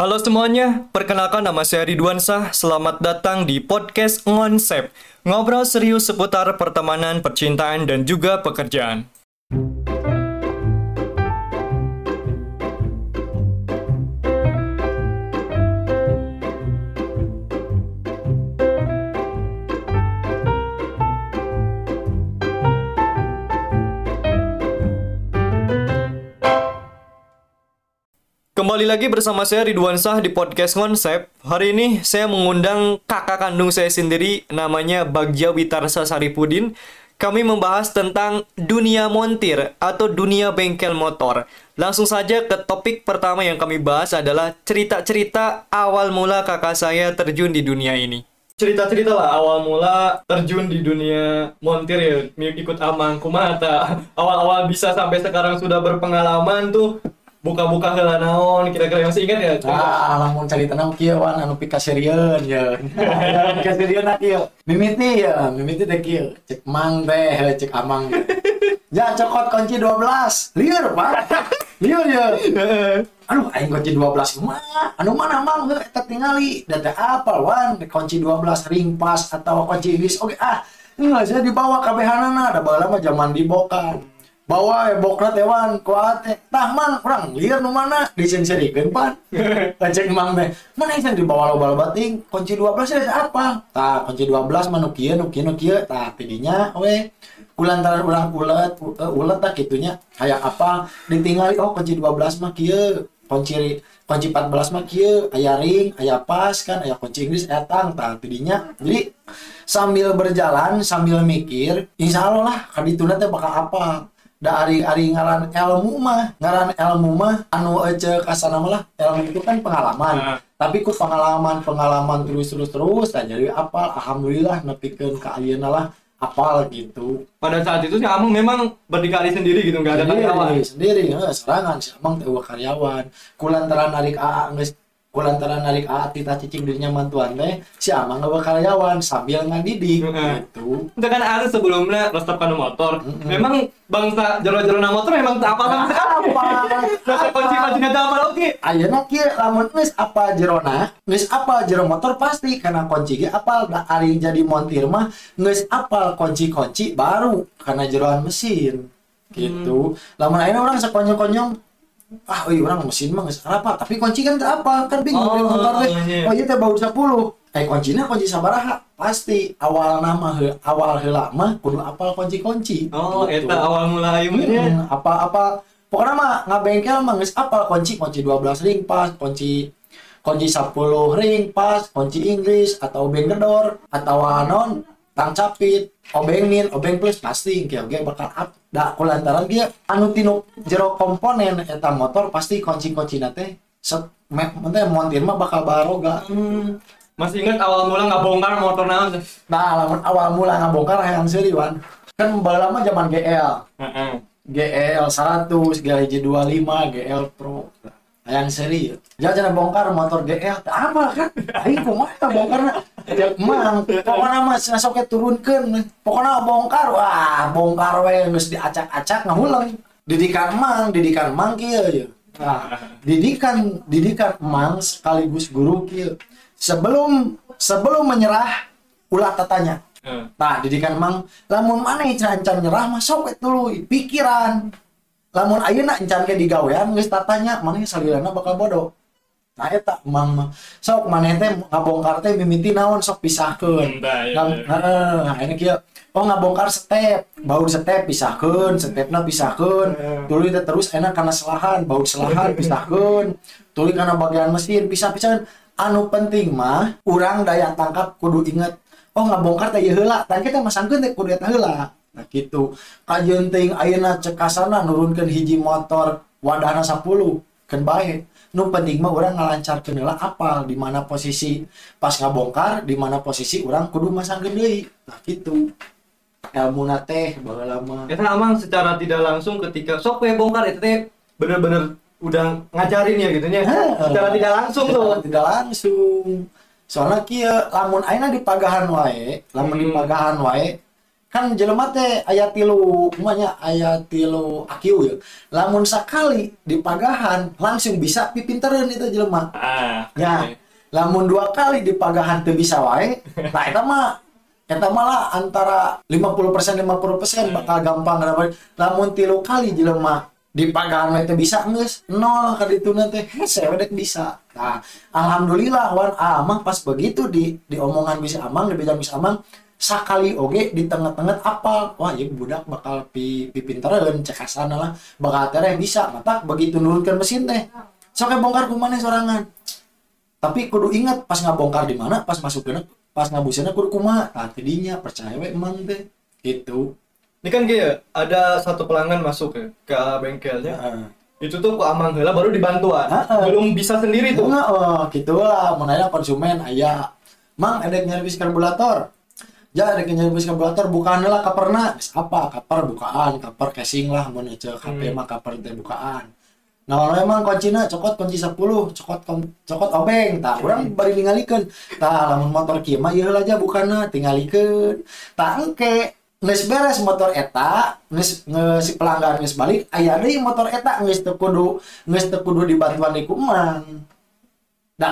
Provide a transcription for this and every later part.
Halo semuanya, perkenalkan nama saya Ridwan Sah. Selamat datang di podcast Ngonsep. Ngobrol serius seputar pertemanan, percintaan, dan juga pekerjaan. Kembali lagi bersama saya Ridwan Sah di podcast Konsep. Hari ini saya mengundang kakak kandung saya sendiri namanya Bagja Witarsa Saripudin. Kami membahas tentang dunia montir atau dunia bengkel motor. Langsung saja ke topik pertama yang kami bahas adalah cerita-cerita awal mula kakak saya terjun di dunia ini. Cerita-cerita lah awal mula terjun di dunia montir ya ikut amang kumata. Awal-awal bisa sampai sekarang sudah berpengalaman tuh buka-buka heula naon kira-kira masih ingat ya Ah, lamun cari tenang kieu wan anu pika serieun ya. Pika serieun na kieu. Mimiti ya, mimiti teh kieu. Cek mang teh, cek amang. Ya cokot kunci 12. Lieur, Pak. Lieur ya. Aduh, aing kunci 12 mah. Anu mana mang heuh eta tingali. Da teh apal wan kunci 12 ring pas atau kunci bis. Oke, ah. Ini saya dibawa kabehanana, ada baheula mah zaman dibokan. Bawa ya bokna tewan kuat teh tah mang urang liar nu mana? Disenserikeun pan. Cek mang teh mana yang dibawa loba loba ting kunci 12 ya apa? Tah kunci 12 mah nu kieu nu kieu nu kieu. Tah tidinya we. Kulantaran urang ulet uh, ulet tah kitunya. Kayak apa? Ditinggali oh kunci 12 mah kieu. Kunci kunci 14 mah kieu. Aya ring aya pas kan aya kunci Inggris aya tang tah tidinya. Jadi sambil berjalan sambil mikir insya Allah lah kadituna teh bakal apa dari ari ngaran ilmu mah ngaran ilmu mah anu aja kasana lah ilmu itu kan pengalaman. Nah. tapi ku pengalaman pengalaman terus terus terus dan jadi apal alhamdulillah nepikeun ka ayeuna lah apal gitu. Pada saat itu si Amang memang berdikari sendiri gitu nggak ada karyawan. sendiri nggak serangan si amang teh karyawan. Kulantaran narik AA geus kulantaran narik AA tita cicing dirinya mantuan teh si amang eueuh karyawan sambil ngadidik Heeh. gitu itu kan ada sebelumnya resep kanu motor Mm-mm. memang bangsa jero-jero motor memang tak apa sama sekali apa resep kunci kunci tak apa oke Ayeuna kieu lamun geus apa jerona, geus apa jero motor pasti karena kunci ge apal da ari jadi montir mah geus apal kunci-kunci baru karena jeroan mesin. Gitu. Lamun ayeuna urang sakonyong-konyong ah euy urang mesin mah geus apa tapi kunci kan teu apa kan bingung Oh, beli motor teh. iya. Oh ieu teh baru 10. Eh kuncinya kunci sabaraha? Pasti awal nama he, awal heula mah kudu apal kunci-kunci. oh Gitu. eta awal mulai ayeuna Hmm, apa-apa pokoknya mah nggak bengkel mah geus apal kunci kunci 12 ring pas kunci kunci 10 ring pas kunci Inggris atau obeng gedor atau anon tang capit obengin obeng plus pasti oke oke bakal up da kulantaran dia anu tinu jero komponen eta motor pasti kunci-kunci nate set me, teh montir mah bakal baroga Hmm, masih ingat awal mula nggak bongkar motor naon nah lamun awal mula ngabongkar hayang seuri wan kan baheula mah zaman GL Heeh. GL 100, GL 25, GL Pro. Yang seri ya. Jangan bongkar motor GL. Apa kan? Aing kumaha bongkarna? Emang pokoknya mah sok turunkeun. Pokoknya bongkar. Wah, bongkar we diacak-acak ngahulang. Didikan emang, didikan emang kieu ya. Nah, didikan didikan emang sekaligus guru kieu. Sebelum sebelum menyerah ulah tatanya. Heeh. Nah, didikan emang lamun mana encan nyerah we tuluy pikiran. Lamun ayeuna encan ge digawean geus tatanya mana salilana bakal bodoh. Nah eta emang mah sok maneh teh ngabongkar teh mimiti naon sok pisahkeun. Heeh, nah ini kieu. Oh ngabongkar step, baut step pisahkeun, stepna pisahkeun. Heeh. Tuluy teh terus enak kana selahan, baut selahan pisahkeun. Tuluy kana bagian mesin pisah-pisahan. Anu penting mah urang daya tangkap kudu inget oh ngabongkar teh heula tah kita masangkeun teh kudu eta heula nah gitu kajeun teuing ayeuna cek kasana nurunkeun hiji motor wadahna 10 kan bae nu penting mah urang ngalancarkeun heula apal di mana posisi pas ngabongkar di mana posisi urang kudu masangkeun deui nah gitu ilmu teh baheula mah Eta Amang secara tidak langsung ketika sok we bongkar itu teh bener-bener udah ngajarin ya gitu nya. Heeh. Secara tidak langsung tuh. Tidak langsung soalnya kia lamun aina di pagahan wae lamun di Hmm. pagahan wae kan jelema teh aya tilu kumanya aya tilu akiu ya. Lamun sakali di pagahan langsung bisa pipintereun itu jelema. Ah. ya lamun dua kali di pagahan teu bisa wae nah eta mah eta malah antara 50% 50% bakal gampang dapat lamun tilu kali jelema di pagahan teh bisa geus nol ka ditu teh hese we dek bisa. Nah alhamdulillah wan. Amang pas begitu di di omongan bisa amang di bejaan bisa amang sakali oge di tengah-tengah apal wah ya budak bakal pi, pi cek asana lah bakal tereh bisa mata begitu nurunkan mesin teh sok bongkar kumane sorangan tapi kudu ingat pas ngabongkar di mana pas masuk ke pas ngabusana kudu kumaha tah tidinya percaya we emang teh gitu Ini kan kayak ada satu pelanggan masuk ya ke bengkelnya. Heeh. Itu tuh ke Amang heula baru dibantuan. Heeh. Belum bisa sendiri tuh. Nah, oh, gitu lah menanya konsumen aya mang ada nyervis karburator ya ada nyervis karburator bukaan lah kaperna apa? Kaper bukaan. Kaper casing lah mun cek HP Hmm. mah kaper teh bukaan. Nah kalau emang kuncina cokot kunci 10 cokot cokot obeng. Tah urang bari ningalikeun tah lamun motor kieu mah ieu aja bukanna tingalikeun tah engke geus beres motor eta geus geus si pelanggan geus balik aya deui motor eta geus teu kudu geus teu kudu dibantuan di kumang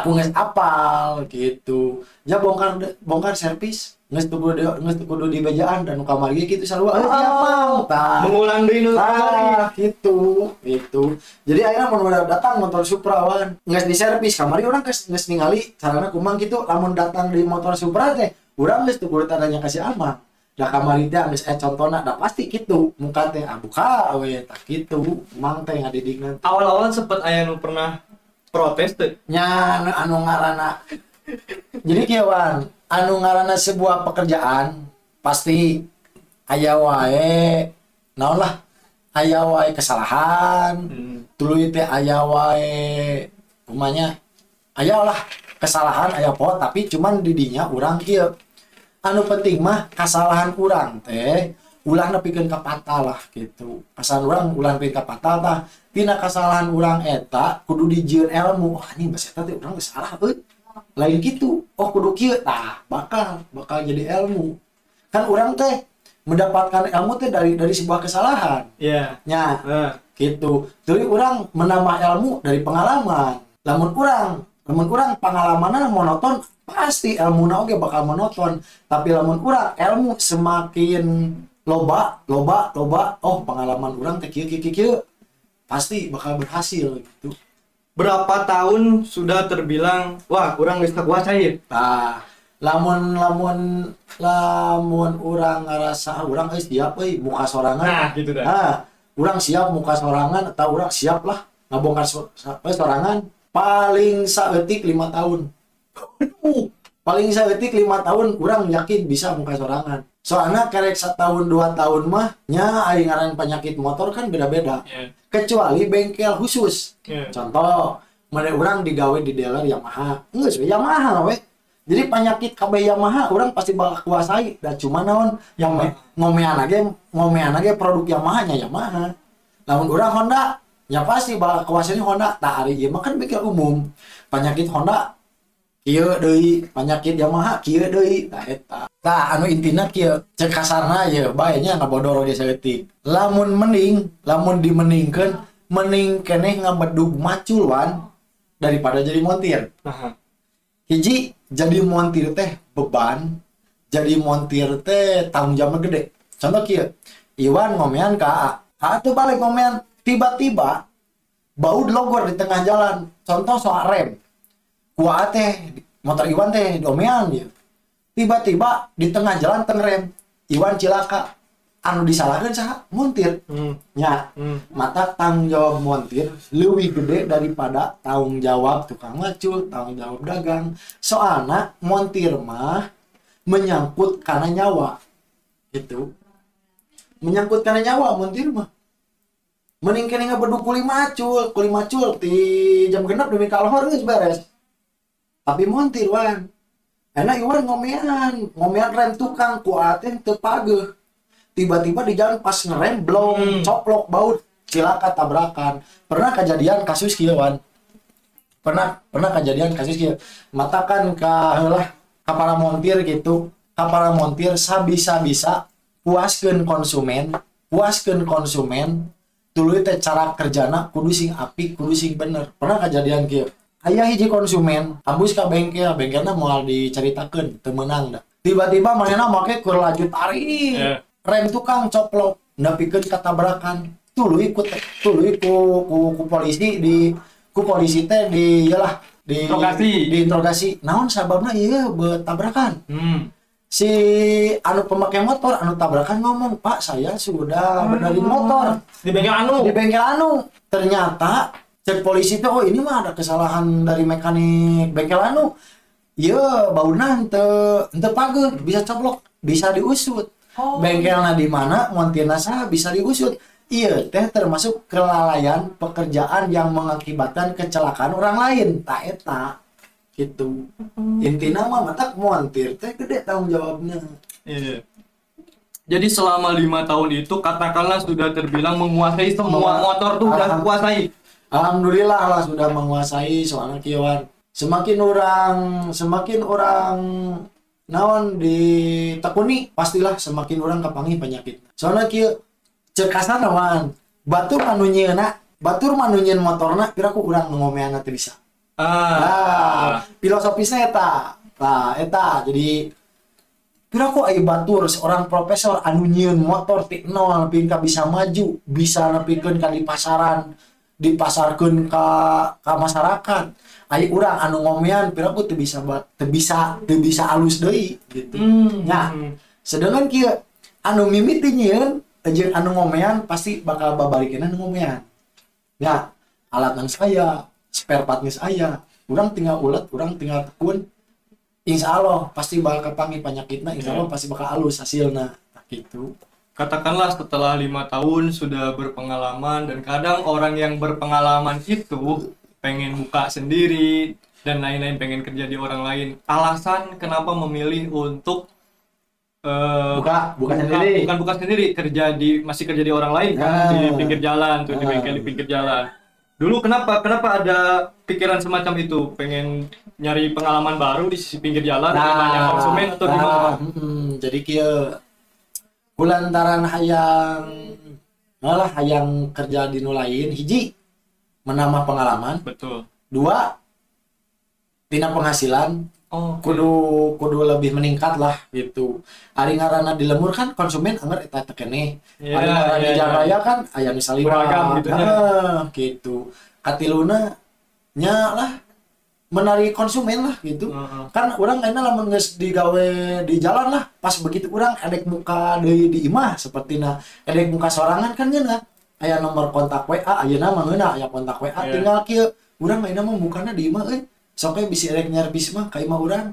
ku geus apal gitu. Ya bongkar bongkar servis teu kudu geus teu kudu di bejaan dan kamar ge kitu sarua. Eh siapa? Tah. Mengulang deui nu kembali. Ah, gitu, itu. Jadi akhirnya udah datang motor Supra wan, geus di servis kamari orang geus geus ningali carana kumang gitu lamun datang di motor Supra teh, urang geus teu kudu tanya kasih amang. Da kamari teh geus eh contona da pasti gitu, muka teh ah buka we tah gitu, mang teh ngadidikna. Awal-awal sempet aya nu pernah protes tuh. nya anu- anu ngaranna jadi kieuan anu ngaranna sebuah pekerjaan pasti aya wae naon lah aya wae kesalahan Hmm. tuluy teh aya wae umanya aya lah kesalahan aya poho tapi cuman di dinya urang kieu. Anu penting mah kesalahan urang teh ulah nepikeun ka patah lah gitu kesalahan urang ulah nepikeun ka patah tah. Tina kesalahan urang eta kudu dijieun ilmu wah ini bahasa eta teh urang salah euy lain gitu. Oh kudu kieu. Tah bakal bakal jadi ilmu. Kan urang teh mendapatkan ilmu teh dari dari sebuah kesalahan. Iya. nya Nah. gitu. Jadi orang menambah ilmu dari pengalaman. Lamun kurang lamun kurang pengalaman monoton pasti ilmu oge bakal monoton. Tapi lamun kurang ilmu semakin loba loba loba oh pengalaman orang teh kieu kieu, kieu pasti bakal berhasil gitu Berapa tahun sudah terbilang wah kurang geus kuasain. nah lamun lamun lamun orang ngerasa orang euy siap euy muka sorangan Nah, gitu dah. Nah, orang siap muka sorangan atau orang siap lah ngabongkar so, eh, sorangan paling saeutik lima tahun. Paling saeutik lima tahun orang yakin bisa muka sorangan. Soalnya kerek setahun dua tahun mah nya aing ngaran penyakit motor kan beda-beda. Iya. Kecuali bengkel khusus. Iya. Contoh, mana orang digawe di dealer Yamaha. Enggak sih Yamaha we. Jadi penyakit KB Yamaha orang pasti bakal kuasai dan cuma naon yang me- ngomean aja ngomean aja produk Yamaha nya Yamaha. Namun orang Honda ya pasti bakal kuasai Honda tak hari ieu mah kan bengkel umum. Penyakit Honda kieu deui, penyakit Yamaha kieu deui tah eta. Tah anu intina kieu cek kasarna ye bae nya ngabodor ge saeutik. Lamun mending, lamun dimeningkeun mending keneh ngabedug macul wan daripada jadi montir. Hiji jadi montir teh beban jadi montir teh tanggung jawab gede. Contoh kia Iwan ngomean ke A A tuh balik ngomean tiba-tiba bau logor di tengah jalan. Contoh soal rem kuat teh motor Iwan teh domean ya tiba-tiba di tengah jalan teng rem Iwan cilaka anu disalahkan sah montir Hmm. nya Hmm. mata tanggung jawab montir lebih gede daripada tanggung jawab tukang macul, tanggung jawab dagang. Soalnya montir mah menyangkut karena nyawa. Gitu. Menyangkut karena nyawa montir mah. Mending kene ngebedu kuli macul, kuli macul di jam genap demi kalhor geus beres. Tapi montir wan. Enak iwan ngomean, ngomean rem tukang kuatin teu pageuh tiba-tiba di jalan pas ngerem belum Hmm. coplok baut. Cilaka tabrakan. Pernah kejadian kasus kieu wan? Pernah pernah kejadian kasus kieu mata kan ka lah ka para montir gitu. Ka para montir sabisa bisa puaskeun konsumen puaskeun konsumen. Tuluy teh cara kerjana kudu sing apik kudu sing bener. Pernah kejadian kieu aya hiji konsumen ambus ka bengkel bengkelna moal diceritakeun teu meunang da tiba-tiba manehna make keur laju tarik Iya. rem tukang coplok nepikeun katabrakan tuluy ku tuluy ku, ku, ku polisi di ku polisi teh di yalah di Interogasi. di interogasi naon sababna ieu tabrakan Hmm. si anu pemakai motor anu tabrakan ngomong pak saya sudah benerin motor Di bengkel anu. di bengkel anu ternyata cek polisi tuh oh ini mah ada kesalahan dari mekanik bengkel anu. Iya bauna ente ente pageut bisa coplok bisa diusut. Oh. bengkelna di mana montirna saha bisa diusut. Iya teh termasuk kelalaian pekerjaan yang mengakibatkan kecelakaan orang lain. Tak eta. Gitu. Intinya mah matak montir teh gede tanggung jawabnya. Iya. Jadi selama lima tahun itu katakanlah sudah terbilang menguasai semua motor tuh udah kuasai. Alhamdulillah lah sudah menguasai soalnya kieuan. Semakin orang semakin orang naon ditekuni pastilah semakin orang kepangi penyakit. Soalnya kieu cek kasar naman batur anu nyieuna batur manu nyieun motorna kira ku urang ngomeana teu bisa. Ah. Nah, filosofisnya eta. Nah, eta jadi kira ku aya batur seorang profesor anu nyieun motor ti nol bisa maju, bisa nepikeun ka di pasaran, dipasarkeun ka ka masyarakat. Aya urang anu ngomean kira ku bisa bisa bisa alus deui gitu. Hmm. Ya. Sedangkan kieu anu mimiti jeung anu ngomean pasti bakal babalikeun anu ngomean. Ya, alat nang saya, spare part geus aya. Urang tinggal ulet, urang tinggal tekun. Insya Allah pasti bakal kepangi penyakitna, insya Allah pasti bakal halus hasilna. Nah, gitu. Katakanlah setelah lima tahun sudah berpengalaman dan kadang orang yang berpengalaman itu pengen buka sendiri dan lain-lain pengen kerja di orang lain. Alasan kenapa memilih untuk eh, Buka, buka sendiri. bukan buka sendiri kerja di masih kerja di orang lain kan Ah. di pinggir jalan tuh di Ah. bengkel di pinggir jalan. Dulu kenapa kenapa ada pikiran semacam itu pengen nyari pengalaman baru di sisi pinggir jalan dengan banyak konsumen atau nah, gimana? mm, jadi kieu kulantaran hayang malah hayang kerja di nu lain hiji menambah pengalaman Betul. dua tina penghasilan Oh, kudu kudu lebih meningkat lah gitu ari ngaranna di lemur kan konsumen anger eta teh keneh Iya, ari ngaranna iya, di iya. jalan raya kan aya nu salira Beragam gitu. Nah, gitu katiluna nya lah menari konsumen lah gitu. Heeh. kan orang kayaknya lamun geus digawe di jalan lah. Pas begitu orang edek muka deui di imah seperti na edek muka sorangan kan ngeuna aya nomor kontak WA ayeuna mah ngeuna aya kontak WA Iya. tinggal kieu. Urang ayeuna mah bukana di imah euy. Sok we bisi edek nyarbis mah ka imah urang.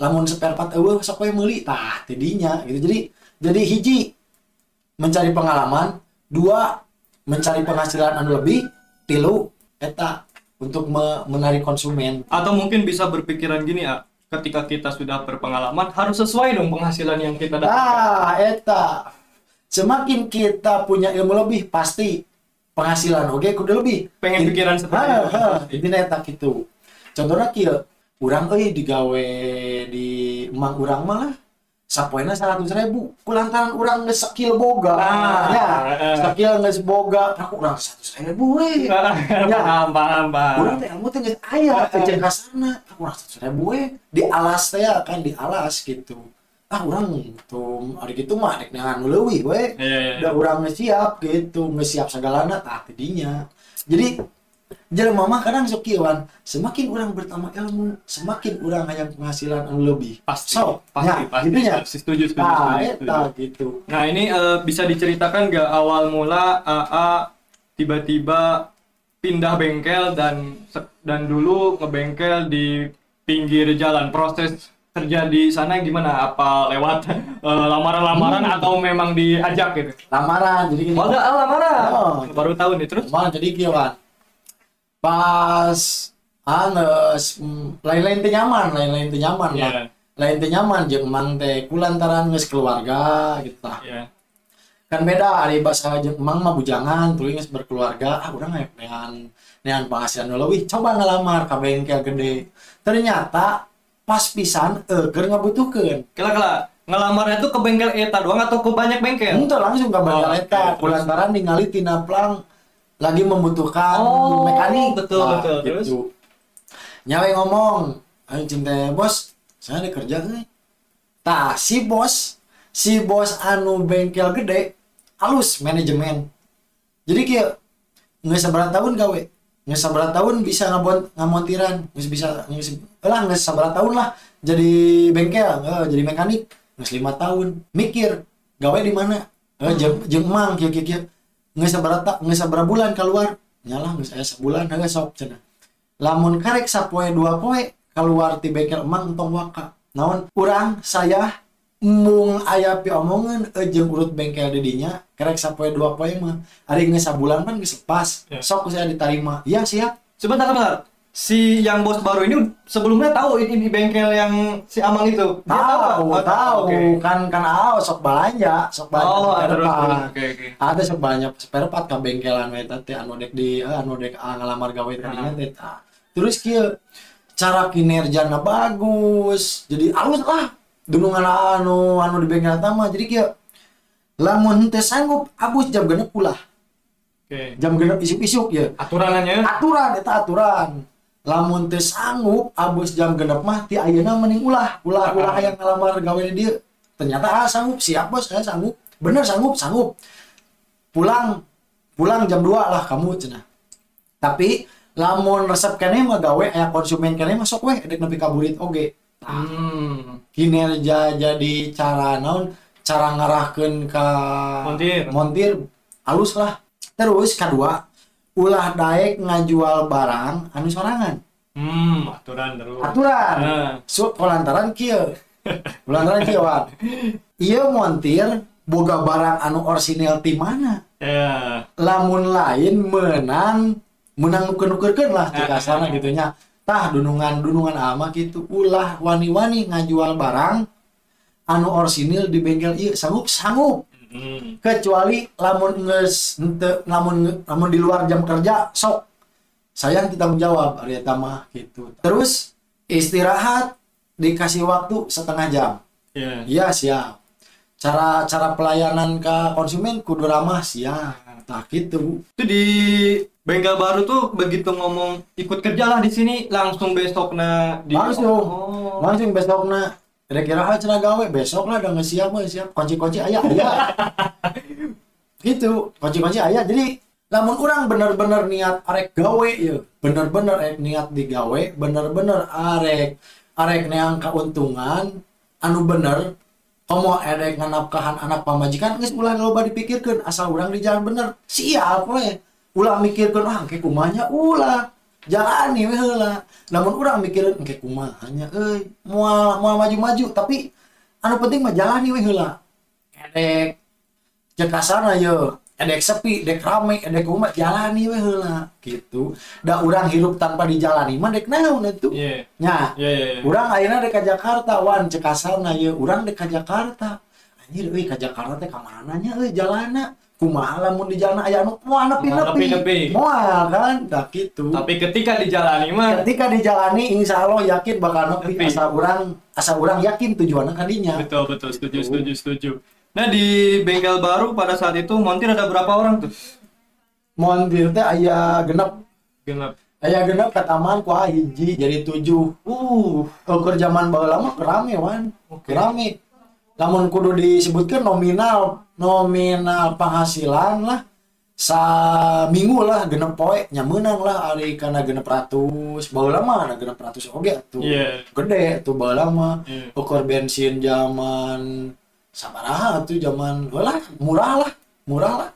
Lamun spare part eueuh sok we meuli tah tidinya gitu. Jadi jadi hiji mencari pengalaman. Dua mencari penghasilan anu lebih. Tilu eta untuk me- menarik konsumen Atau mungkin bisa berpikiran gini ya, ketika kita sudah berpengalaman harus sesuai dong penghasilan yang kita dapatkan. Nah, eta. Semakin kita punya ilmu lebih, pasti penghasilan oke kudu lebih. Pengen pikiran seperti Ha, itu. ha, Intinya eta gitu. Contohnya kieu, urang euy digawe di emang urang mah lah sapoena 100 ribu. Kulantaran urang geus skill boga. Ah, ya. Eh. skill geus boga aku urang 100 ribu we paham, paham, paham. urang teh ilmu teh geus aya jeung ka sana aku urang 100 ribu we di alas teh ya kan di alas gitu. Ah urang tuh hari gitu mah dek dengan leuwih we udah urang geus siap gitu. Geus siap segalana tah tidinya jadi jelema mah kadang sok kieu Wan. semakin orang bertambah ilmu semakin orang hayang penghasilan anu lebih Pasti, so pasti, ya, pasti. gitunya Setuju, setuju, nah setuju, setuju. gitu Nah ini eh, bisa diceritakan nggak awal mula AA tiba-tiba pindah bengkel dan dan dulu ngebengkel di pinggir jalan proses kerja di sana gimana apa lewat eh, lamaran-lamaran atau memang diajak gitu lamaran jadi gini oh enggak ah, lamaran Oh. baru tahu nih terus Malah jadi Wan. Pas anes lain-lain teh nyaman lain-lain teh nyaman Iya. lah lain teh nyaman jeung emang teh kulantaran geus keluarga gitu lah. Ya kan beda ari bahasa jeung emang mah bujangan tuluy geus berkeluarga ah urang hayang nean nean penghasilan leuwih coba ngelamar ka bengkel gede. Ternyata pas pisan eueuh keur ngabutuhkeun. Kela ngelamarnya tuh ke bengkel eta doang atau ke banyak bengkel? Itu langsung ke bengkel Oh, eta, kulantaran ningali tina plang lagi membutuhkan Oh, mekanik. betul, betul. Terus? Gitu. Nyawe ngomong, ayo cinta bos, saya ada kerja nih. Tah, si bos, si bos anu bengkel gede, halus manajemen. Jadi kayak nggak seberapa tahun gawe, nggak seberapa tahun bisa ngabon ngamontiran, nggak bisa nggak lah nggak seberapa tahun lah jadi bengkel, eh, jadi mekanik, nggak lima tahun mikir gawe di mana, eh, jeng jeng emang kia kia kia nggak seberapa nggak seberapa bulan keluar, nyalah nggak saya sebulan nggak sok cina. Lamun karek sapoe dua poe keluar ti bengkel emang entong waka. Naon urang saya mung aya pi omongan jeung urut bengkel didinya karek sapoe dua poe mah ari geus sabulan kan geus pas Ya. sok saya diterima iya siap Sebentar, sebentar. Si yang bos baru ini sebelumnya tahu ini di bengkel yang si Amang itu. Dia tahu nggak? tahu Oke. kan kan ao sok belanja sok belanja Oh, spare terus, part. terus. Oke, oke. ada sok banyak spare part ka bengkelan we teh anu dek di eh, anu dek ah, ngalamar gawe Ah. teh terus kieu cara kinerjana bagus jadi alus lah dunungan anu anu di bengkel eta mah jadi kieu lamun teu sanggup abus jam genep ulah Oke. jam genep isuk-isuk ya Aturanannya? aturan eta aturan lamun teu sanggup abus jam genep mah ti ayeuna mending ulah. Ulah ulah yang ngalamar gawe di dieu ternyata ah sanggup. Siap bos saya sanggup. Bener sanggup sanggup. Pulang pulang jam 2 lah kamu cenah. Tapi lamun resep kene mah gawe aya konsumen kene mah sok we dek nepi ka burit oge Hmm. kinerja jadi cara naon? Cara ngarahkeun ka Montir. montir halus lah. Terus kedua ulah daek ngajual barang anu sorangan. Hmm, aturan terus. aturan. Nah. so lantaran kieu. Lantaran kieu Wan. ieu montir boga barang anu orsinil ti mana? Ya. lamun lain menang menang nuker-nukerkeun lah di Ah, kasarna ah, gitu nya. Tah dunungan dunungan ama gitu ulah wani-wani ngajual barang anu orsinil di bengkel ieu. Sanggup sanggup Hmm. kecuali lamun nges ente lamun lamun di luar jam kerja sok. Sayang kita menjawab ari eta mah gitu. Terus istirahat dikasih waktu setengah jam. Ya. iya siap. Cara cara pelayanan ke konsumen kudu ramah siap. Nah gitu. Itu di bengkel baru tuh begitu ngomong ikut kerja lah di sini langsung besok nah di langsung. Oh. langsung besoknya kira-kira ah cenah gawe besok lah udah nggak siap mah siap kunci-kunci ayah ayah. Gitu. Kunci-kunci ayah. Jadi namun orang bener-bener niat arek gawe ya bener-bener arek niat digawe bener-bener arek arek neang keuntungan anu bener komo erek nganapkahan anak pamajikan geus ulah loba dipikirkeun asal urang di jalan bener. Siap we. Ulah mikirkeun ah kumanya ulah jalani we heula namun urang mikireun engke kumanya euy? Moal moal maju-maju. Tapi anu penting mah jalani we heula edek ye edek sepi dek rame edek umat jalani we heula gitu. Da urang hirup tanpa dijalani mah dek naon atuh Iya. nya Iya, iya, iya. Urang ayeuna dek ka Jakarta wan cek kasarna ye urang dek ka Jakarta. Anjir euy ka Jakarta teh ka mana nya euy? Jalanna kumaha lamun di jalan aya anu moal nepi-nepi moal kan da kitu Tapi ketika dijalani mah ketika dijalani insya Allah yakin bakal nepi Nepi. asal urang asal urang yakin tujuannya kadinya betul betul setuju Gitu. setuju setuju. Nah di bengkel baru pada saat itu montir ada berapa orang tuh? montir teh aya genep Genap. aya genep kataman ku ah, hiji jadi tujuh Uh, ukur zaman baheula mah rame wan Oke. rame namun kudu disebutkan nominal nominal penghasilan lah. Saminggu lah genep poe nyamenang lah ari kana genep ratus baheula mah ada genep ratus oge tuh Iya. gede tuh baheula mah Iya. ukur bensin zaman sabaraha tuh zaman lah murah lah murah lah.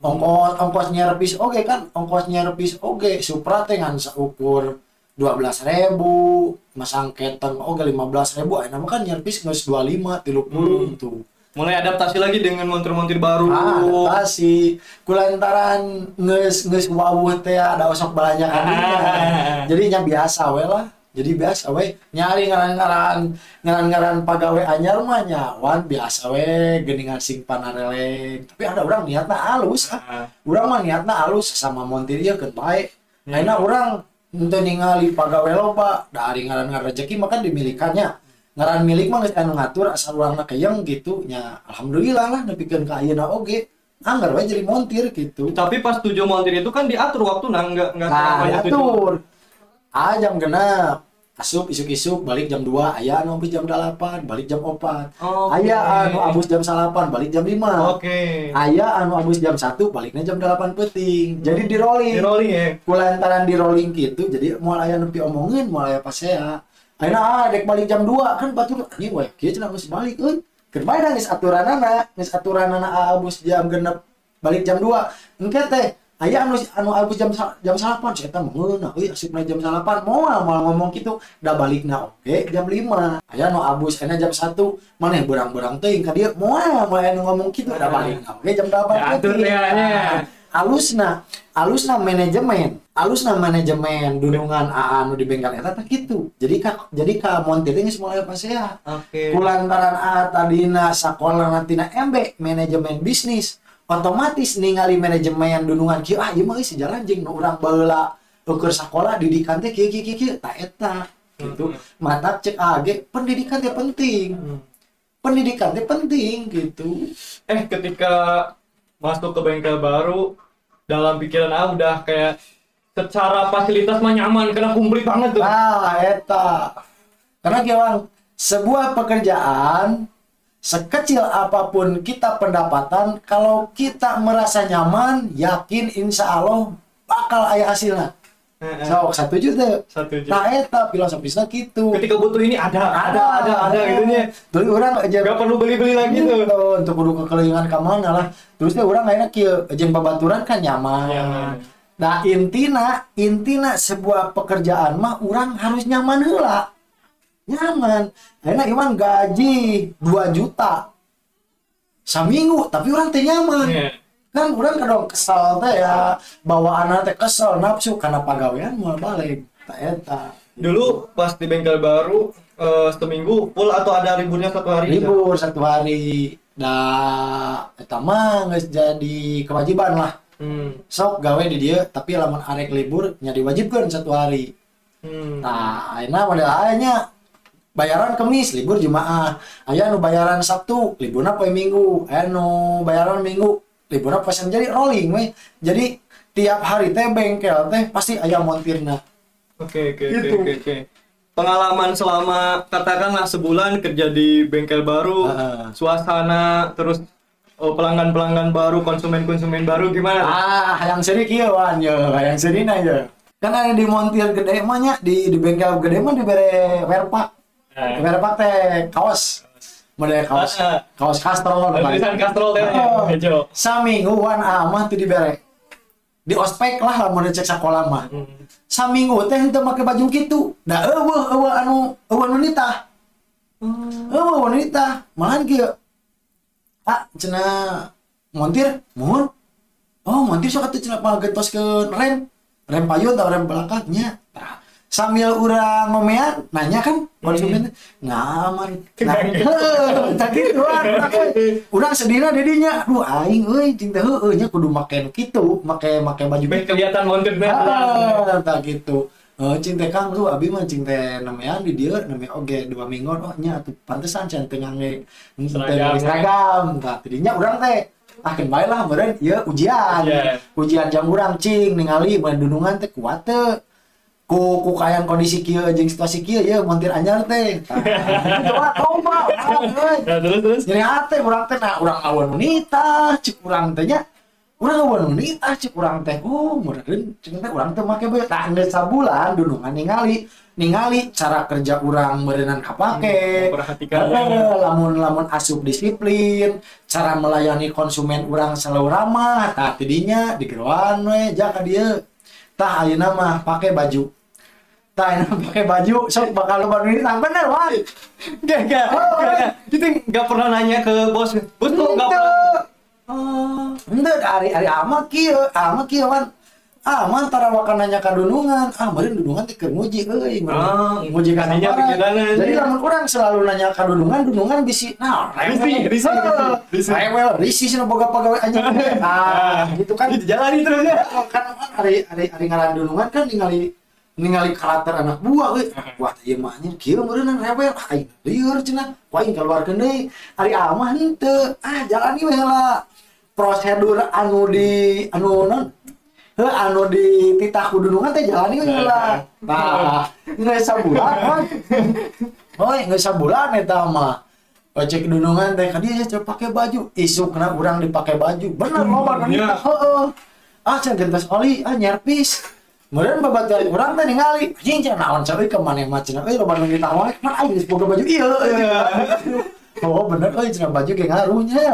Ongkos ongkos nyerpis oge kan ongkos nyerpis oge. Supra teh ngan ukur dua belas ribu masang keteng oge lima belas ribu ayeuna mah kan nyerpis nggak dua lima tilu puluh tuh mulai adaptasi lagi dengan montir-montir baru. ah adaptasi. Kulantaran nges nges wawuh teh ada osok kadinya Ah. jadinya biasa we lah. Jadi biasa we. Nyari ngaran-ngaran ngaran-ngaran pagawe anyar mah nyawan biasa we. Geningan sing panareleng tapi ada orang niatna halus ah. Ah, urang mah niatna halus sama montir ieu keur bae ayeuna urang henteu ningali pagawe loba dari ngaran-ngaran rezeki mah kan dimilikannya. Ngaran milik mah geus anu ngatur asal urangna keyeng gitu nya alhamdulillah lah nepikeun ka ayeuna oge. Anggar we jadi montir gitu. Tapi pas tujuh montir itu kan diatur waktu nah nggak nggak nah diatur. Jam genep asup isuk-isuk balik jam 2 aya anu abis jam 8 balik jam 4 Oke. aya anu abis jam 8 balik jam 5 Oke. aya anu abis jam 1 baliknya jam 8 peting jadi di rolling. Di rolling ya. kulantaran di rolling gitu jadi mau aya nepi omongin mau aya pas saya ayeuna ah dek balik jam 2 kan batur anjing we kieu cenah geus balik euy. Keur bae da geus aturanana geus aturanana abus jam genep balik jam 2 engke teh aya anu anu abus jam jam 8 saya teh mengeuna euy asupna jam 8 moal moal ngomong kitu da balikna oke jam 5 aya anu abus enak jam 1 maneh berang-berang teuing ka dieu moal moal anu ngomong kitu da balikna oke jam 8 Diatur teuing. ya, nya. alusna alusna manajemen. Alusna manajemen. Dunungan AA anu di bengkel. Eta teh kitu jadi ka jadi ka montir geus mulai pasea Oke. kulantaran A tadina sakola tina MB manajemen bisnis otomatis ningali manajemen dunungan kieu ah ieu mah geus sejalan jeung nu urang baheula keur sakola didikan teh kieu kieu kieu kieu ta eta gitu. Mata cek AG pendidikan teh penting. Pendidikan teh penting gitu. Eh ketika masuk ke bengkel baru dalam pikiran A udah kayak secara fasilitas mah nyaman karena komplit banget tuh. Nah, eta. Karena kieuan sebuah pekerjaan sekecil apa pun kita pendapatan, kalau kita merasa nyaman, yakin insya Allah bakal aya hasilnya. Heeh. So, satu juta. Satu juta. Nah, eta filosofisnya gitu. Ketika butuh ini ada, ada, ada, ada, gitunya. Terus orang aja Gak perlu beli-beli lagi tuh. Gitu, untuk kudu kekelingan ke mana lah. Terus teh orang enak kieu jeung babaturan kan nyaman. Nyaman. Nah, intina intina sebuah pekerjaan mah orang harus nyaman heula. Nyaman. Enak iman gaji 2 juta. Seminggu, tapi orang teh nyaman. Iya. Kan orang kadang kesel teh ya, bawaan teh kesel nafsu karena pagawean mau balik. Tak eta. Dulu pas di bengkel baru eh, seminggu full atau ada liburnya satu hari? libur satu hari dah eta mah geus jadi kewajiban lah Hmm. sok gawe di dia tapi lamun arek libur nya diwajibkan satu hari Hmm. nah ayeuna model aya bayaran kemis libur jumaah aya nu bayaran sabtu liburna poe minggu aya nu bayaran minggu liburna poe Senin. jadi rolling we jadi tiap hari teh bengkel teh pasti aya montirna Oke oke oke Gitu. oke oke. Pengalaman selama katakanlah sebulan kerja di bengkel baru, Heeh. suasana terus oh, pelanggan-pelanggan baru, konsumen-konsumen baru gimana? Ah, yang seri kieu wan yo, yang seri na yo. Kan ada di montir gede mah di di bengkel gede mah werpak. Eh. Werpak teh kaos. Model kaos. Ah, ah. Kaos kastrol. Tulisan kastrol teh Oh. hijau. Saminggu wan amah tuh dibere. Di ospek lah lamun cek sekolah mah. Hmm. Saminggu teh henteu make baju kitu. Da eueuh eueuh anu eueuh nu nitah. Eueuh wanita. Malahan kieu. Ah, cenah montir, mohon. Oh, montir sok atuh cenah pagetoskeun rem. Rem payun atau rem belakangnya. Tah, sambil urang ngomean nanya kan konsumen. Teh, ngaman nah heuh, tah gitu kan urang teh. urang sedihna di dinya aduh aing euy cing teh heueuh nya kudu make nu kitu make make baju kitu. kelihatan montir teh. Ah, tak gitu. Eh, cing teh kang tuh abi mah cing teh namanya di dia namanya oge dua minggu oh nya atuh pantesan can teu ngangge teu Seragam. seragam. Tah tidinya urang teh ah keun bae lah meureun ieu ujian. Ujian. Jam urang cing ningali mun dunungan teh kuat teu ku ku kayan kondisi kieu jeung situasi kieu ye montir anyar teh. Coba coba euy Nah, terus terus. jadi hati orang teh nah orang awan wanita cek orang teh nya. Orang awan wanita cek orang teh oh meureun cek teh orang teh make bae tah geus sabulan dunungan ningali ningali cara kerja orang meureunnan kapake Memperhatikan. Eh, lamun lamun asup disiplin cara melayani konsumen orang selalu ramah tah tidinya digeroan we jaka dia tah ayeuna mah pakai baju ayeuna pakai baju sok bakal loba wanita bener wan Gak, gak, gak, gak. Itu nggak pernah nanya ke bos. Bos kok nggak pernah. Oh. Hari hari ama kieu, ama kieu man. Ah, man tarawakan nanya ka dunungan. Ah, meureun dunungan keur nguji euy. Ah, nguji ka nanya sabaraha. pikiranna. Jadi lamun urang selalu nanya ka dunungan, dunungan bisi nah, Risih, risih, Heuh, risih. Rewel, risih cenah boga pagawe anjing. Ah, gitu kan. Dijalani terus ya. kan hari hari hari ngaran dunungan kan ningali ningali karakter anak buah we. wah ieu mah anjing kieu meureunna rewel. Ah aing lieur cenah ku aing keluarkeun deui. Ari amah henteu ah jalani we heula prosedur anu di anu non Heuh, anu di titah kudunungan teh jalani we heula. Nah geus sabulan kan oh geus sabulan eta mah. Ojek dunungan teh kan dia pakai baju. Isu kena urang dipakai baju. Bener loba kan Iya. heeh. Ah can gentos oli ah nyerpis Kemudian babatuan orang teh ningali. Anjing cenah naon cewek ke mana mah cenah euy loba nu ditawar mah aing geus boga baju? Ieu Oh bener euy cenah baju ge ngaruhnya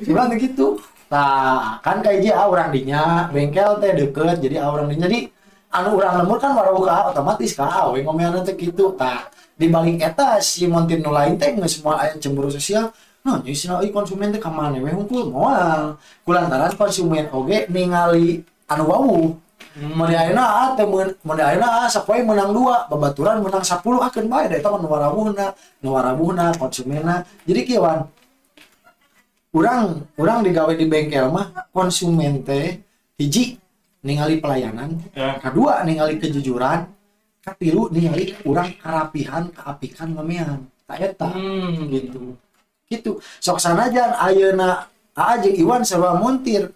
Cuman gitu. Nah kan kayak dia orang dinya bengkel teh deket jadi orang dinya jadi anu orang lemur kan warawuh ka otomatis ka awe ngomean teh gitu. Tah di balik eta si montir nu lain teh geus semua aya cemburu sosial. Nah jadi euy konsumen teh ka mana? We hungkul moal. Kulantaran konsumen oge ningali anu wau Mun ayeuna teh mun mun ayeuna sapoe menang dua, babaturan menang 10 akeun bae da eta mah nu warabuhna, nu warabuhna konsumenna. Jadi kieu wan. Urang urang digawe di bengkel mah konsumen teh hiji ningali pelayanan, Ya. kedua ningali kejujuran, katilu ningali urang karapihan, keapikan ngamean. Tak eta Hmm. gitu gitu sok sanajan ayeuna aa jeung Iwan sarua montir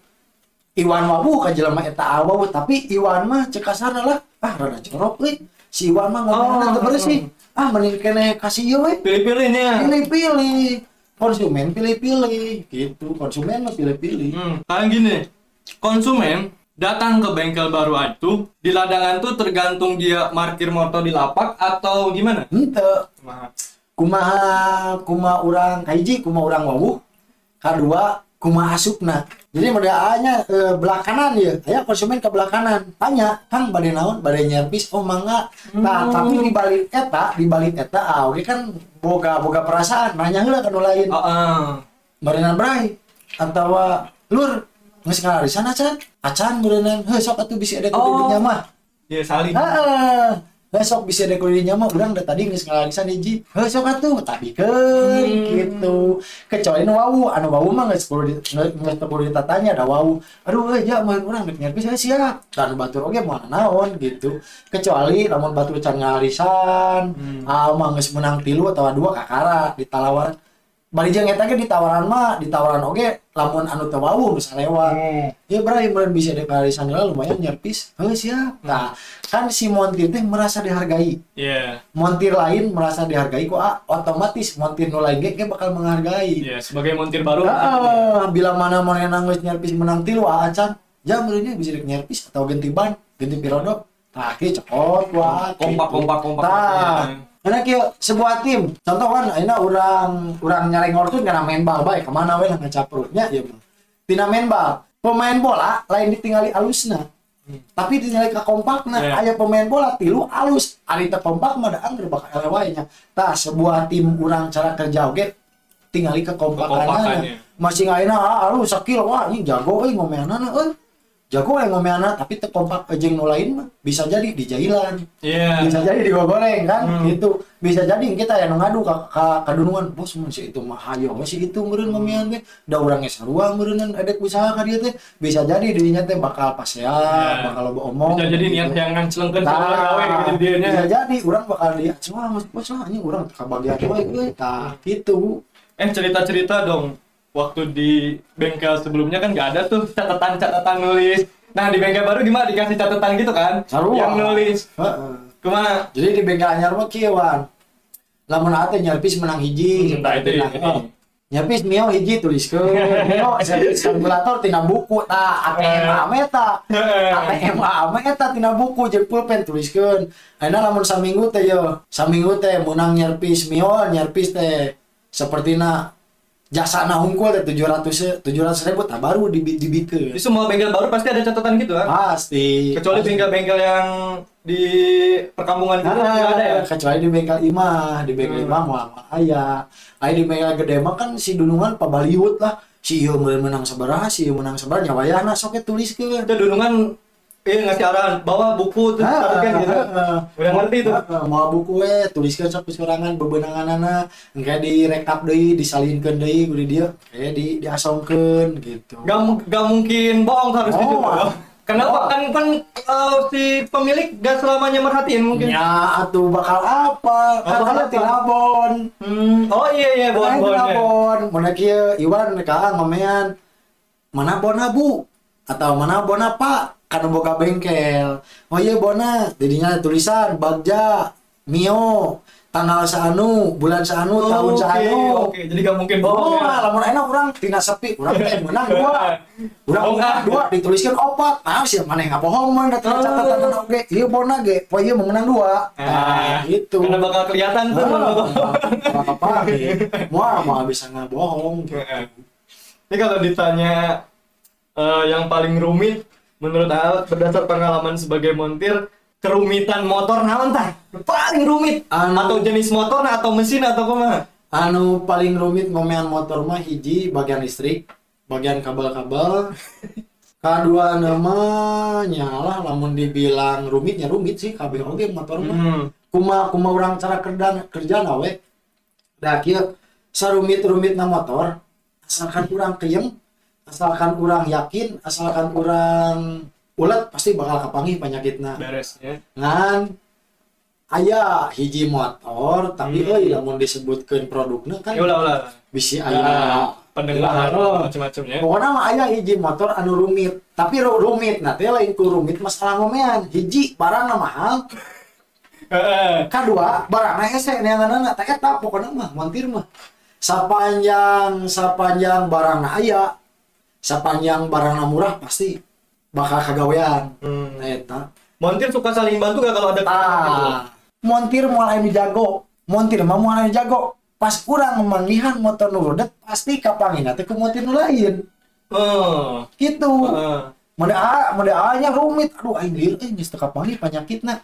Iwan wabu ka jelema eta awawu tapi Iwan mah cek kasarna lah. Ah rada jorok euy si Iwan mah ngomongna Oh. teu bersih ah mending kene kasih ieu we Pilih-pilihnya. pilih-pilih. Konsumen pilih-pilih. Gitu konsumen mah pilih-pilih. Hmm, kayak gini, konsumen datang ke bengkel baru itu di ladangan tuh tergantung dia parkir motor di lapak atau gimana? Nah, kumaha? Kumaha urang kahiji kumaha urang wawu kadua kumaha asupna jadi modelnya eh, belah kanan ya. Aya konsumen ke belah kanan. Tanya kang bade naon? Bade nyerpis? Oh mangga nah tapi di balik eta di balik eta ah oke kan boga boga perasaan. Nanya heula ka nu lain. Ah, ah. Marinan Bray? Atau lur geus ngarisan acan acan meureunna heuh sok atuh bisa ada Oh. kudinya mah. Ya saling. Heeh. Besok bisa ada kuliahnya mah urang da tadi geus ngalarisan hiji. Heuh sok atuh tabikeun Hmm. gitu. Kecuali nu wau, anu wau mah perlu di- geus perlu ditatanya ada wau. Aduh euy ja mun urang rek nyerpis heuh siap. Dan batur oge moal naon gitu. Kecuali lamun batur can ngarisan, Hmm. ah mah geus menang tilu atau dua kakara ditalawaran. Bari jeung eta ge ditawaran mah, ditawaran oge lamun anu teu wau bisa lewat. Hmm. Ya Bray, bisa deklarasi lah lumayan nyerpis. Oh siap. Nah, kan si montir teh merasa dihargai. Ya, Montir lain merasa dihargai kok ah, otomatis montir nu lain ge bakal menghargai. ya sebagai montir baru. Ah, bila mana mau yang geus nyerpis menang tilu ah, acan. Jam ini bisa nyerpis atau ganti ban, ganti pirodo. Nah, cokot wah. Kompak, gitu. kompak, kompak. Tah. Karena kieu sebuah tim, contoh kan ayeuna urang urang nyareng ngortut karena main bal bae ke mana we lah ngacaprutnya ya mah. Tina main bal, pemain bola lain ditinggali alusna. Tapi ditinggali ka kompakna, Yeah. aya pemain bola tilu alus, ari teu kompak mah da angger bakal ele wae nya. Tah sebuah tim urang cara kerja oge tingali ke kompakannya. Masing ayeuna ah, alus sakil wah anjing jago euy ngomeanana euy. Jago we ngomeanana tapi teu kompak jeung nu lain mah bisa jadi di jailan Iya. bisa jadi digoreng kan Hmm. gitu bisa jadi kita yang ngadu ka ka kadunungan bos mun si itu mah hayo we si itu meureun mamian teh da urang geus sarua ada usaha ka dieu teh bisa jadi dirinya teh bakal pasean Ya. bakal loba omong Bisa jadi niat gitu. yang ngancelengkeun Nah, sama gawe gitu dia bisa jadi urang bakal semua mas bos lah ini urang kabagian we tah gitu Eh cerita-cerita dong. Waktu di bengkel sebelumnya kan nggak ada tuh catatan-catatan nulis. Nah di bengkel baru gimana dikasih catatan gitu kan? Sarua. Yang nulis. Heeh. Ke mana? jadi di bengkel anyar mah kieu wan lamun ate nyarpis menang hiji Hmm, nah, itu ini. oh. nyarpis mio hiji tuliskeun mio kalkulator tina buku tah ATM ame tah ATM ame eta tina buku jeung pulpen tuliskeun ayeuna lamun saminggu teh yo saminggu teh menang nyarpis mio nyarpis teh sapertina jasa na hungkul teh 700 700 ribu tah baru dibi- dibikeun Di semua bengkel baru pasti ada catatan gitu kan? pasti Kecuali bengkel-bengkel yang di perkampungan gitu Nah, ada ya? kecuali di bengkel imah, di bengkel Hmm. imah mah mah aya. Aya di bengkel gede mah kan si dunungan pabaliut lah. Si ieu menang sabaraha, si ieu menang sabaraha nyawayahna sok we tuliskeun. Itu dulungan eh ngasih arahan bawa buku terus taruhkan gitu. Udah ngerti tuh. Mau buku we tuliskeun sok sorangan bebenanganana, engke direkap deui, disalinkeun deui ku di dieu, kayak di diasongkeun gitu. Gak, gak mungkin bohong harus gitu. Oh, Kenapa? Oh. Kan kan eh, si pemilik gak selamanya merhatiin mungkin. Ya, atuh bakal apa? Kan tilabon. Hmm. Oh iya iya bon Bon, bon. ya. bon. Mana kieu Iwan ka ngomean. Mana bona Bu? Atau mana bona Pak? Kan boga bengkel. Oh iya bona, didinya tulisan Bagja, Mio, tanggal saanu, bulan saanu, Oh, tahun Oke saanu. oke. Jadi gak mungkin bohong Oh, ya. lamun enak orang tina sepi, orang teh menang dua. Bohong, menang ah. dua dituliskan opat. Nah, sih mana yang bohong mah datang catatan oge. Ieu bona ge, poe ieu mau menang dua. Ah, Nah, gitu. Karena bakal kelihatan tuh. Ah, apa Mau mau bisa ngabohong. Ini kalau ditanya eh, yang paling rumit menurut Alat berdasar pengalaman sebagai montir kerumitan motor naon tah? Paling rumit Anu- atau jenis motor atau mesin atau kumaha? Anu paling rumit ngomean motor mah hiji bagian listrik, bagian kabel-kabel. Kedua nama nyalah lamun dibilang rumitnya rumit sih kabeh oge motor mah. Hmm. Kuma kuma urang cara kerja kerja nawe. Da kieu sarumit-rumitna motor asalkan urang keyeng, asalkan urang yakin, asalkan urang ulet pasti bakal kapanggih penyakitna. Beres ya. ngan aya hiji motor tapi Hmm. euy lamun disebutkeun produknya kan Ya ulah ulah. bisi Ya, aya pendengar Oh. macam-macam ya. pokoknya mah aya hiji motor anu rumit tapi ru- rumit nah teh lain ku rumit masalah ngomean hiji barang mahal kedua barang hese neanganana teh eta pokoknya mah montir mah sapanjang sapanjang barang aya sapanjang barang murah pasti bakal kagawean Hmm. Nah, eta Montir suka saling bantu gak kalau ada Ah, montir mulai jago. Montir mah mulai jago. Pas kurang manggihan motor nu rudet pasti kapangin teh ke montir lain. Oh. Gitu. Heeh. Mode A, mode A nya rumit. Aduh aing lieur eh geus teu kapanggih penyakitna.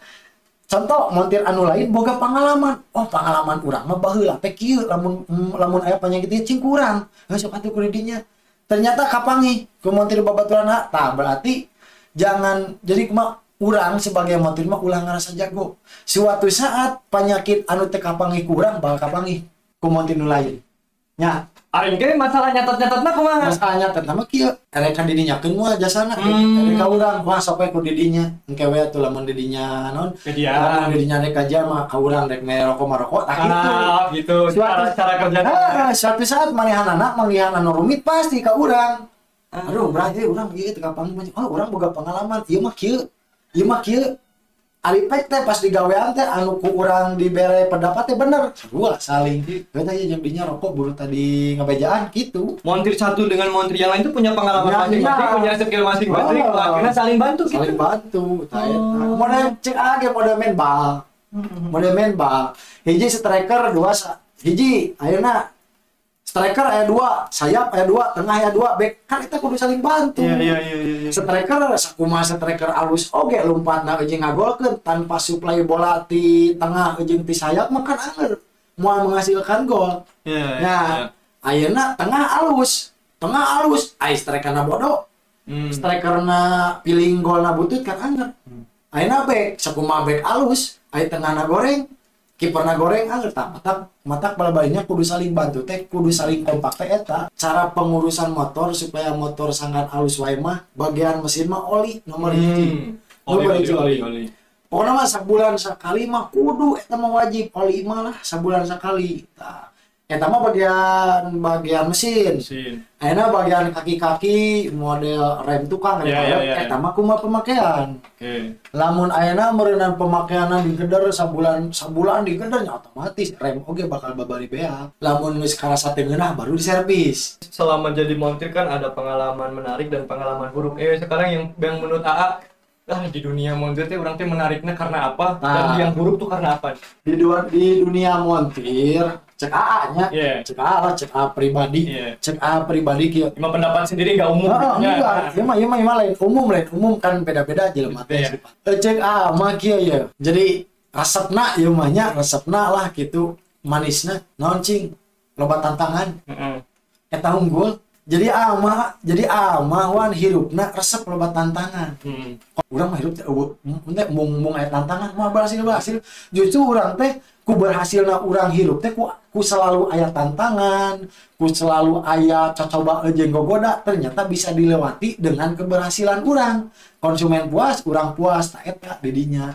Contoh montir anu lain boga pengalaman. Oh, pengalaman urang mah baheula teh kieu lamun mm, lamun aya penyakit ieu cing kurang. Heuh sok atuh kudu dinya. Ternyata kapanggih ke montir babaturanna. Tah berarti jangan jadi kumaha urang sebagai montir mah ulah ngerasa jago. Suatu saat penyakit anu teu kapanggih kurang bakal kapanggih ku montir nu lain. Nya, Aing ge masalah nyatet-nyatetna kumaha? masalahnya pertama kieu erek ka didinyakeun moal jasana Hmm. erek ka urang wah sok ku didinya engke we atuh lamun didinya naon Kedian. lamun didinya rek kaja mah ka urang rek merokok marokok tah kitu Ah, gitu. Cara cara kerja. Ah, suatu saat manehanana manggihan anu rumit pasti ka urang aduh berarti urang ieu teu kapang oh urang boga pengalaman ieu mah kieu ieu mah kieu Alipek teh pas digawean teh anu ku urang dibere pendapat teh bener dua saling beta ieu jeung dinya rokok buru tadi ngabejaan gitu Montir satu dengan montir yang lain itu punya pengalaman Ya, masing-masing, iya. punya skill masing-masing. Oh. Akhirnya saling bantu gitu. saling bantu tah eta. Oh. model cek age model main bal model main bal hiji striker dua hiji ayeuna striker aya dua sayap aya dua tengah aya dua back. Kan kita kudu saling bantu. Iya iya iya iya. striker sakumaha striker alus. Oge lompatna jeung ngagolkeun. Tanpa suplai bola ti tengah jeung ti sayap mah kan anger moal menghasilkan gol. Iya. nah ayeuna tengah alus. Tengah alus. Ai strikerna bodoh. Hmm. strikerna piling golna butut kan anger ayeuna back. Sakumaha back alus. Aya tengahna goreng kiperna goreng anger tak matak matak bal-balnya kudu saling bantu teh kudu saling kompak teh eta cara pengurusan motor supaya motor sangat alus wae mah bagian mesin mah oli nomor hiji Hmm. Oli, Nomor oli, hiji oli, oli. pokoknya mah sebulan sekali mah kudu eta mah wajib oli mah lah sebulan sekali tah eta mah bagian bagian mesin Mesin. Ayeuna bagian kaki-kaki model rem tukang Iya, iya, iya. eta mah kumaha pemakaian. Oke. Lamun ayeuna meureunana pemakaianna digeder sabulan sabulan digeder otomatis rem oge bakal babari beak. Lamun geus karasa teu ngeunah baru diservis. Selama jadi montir kan ada pengalaman menarik dan pengalaman buruk. Eh sekarang yang yang menurut AA ah di dunia montir teh orang teh menariknya karena apa dan Nah. yang buruk tuh karena apa? Di dua, di dunia montir cek AA nya, Iya. cek AA lah, cek A pribadi. Iya. Cek A pribadi kieu. Cuma pendapat sendiri nggak umum. Oh, Ya. enggak, ieu mah ieu mah ieu mah lain umum lain. Umum kan beda-beda jelema teh. Iya. Eh, Cek ah mah kieu ya. Jadi resepna ieu mah nya resepna lah gitu manisna naon cing loba tantangan Heeh. eta unggul jadi ama jadi ama wan hirupna resep loba tantangan. Hmm. orang mah hirup teh teh mung mung aya tantangan mah berhasil berhasil. Justru orang teh ku berhasilna orang hirup teh ku, ku selalu aya tantangan ku selalu aya coba jeung gogoda ternyata bisa dilewati dengan keberhasilan orang konsumen puas orang puas tak eta didinya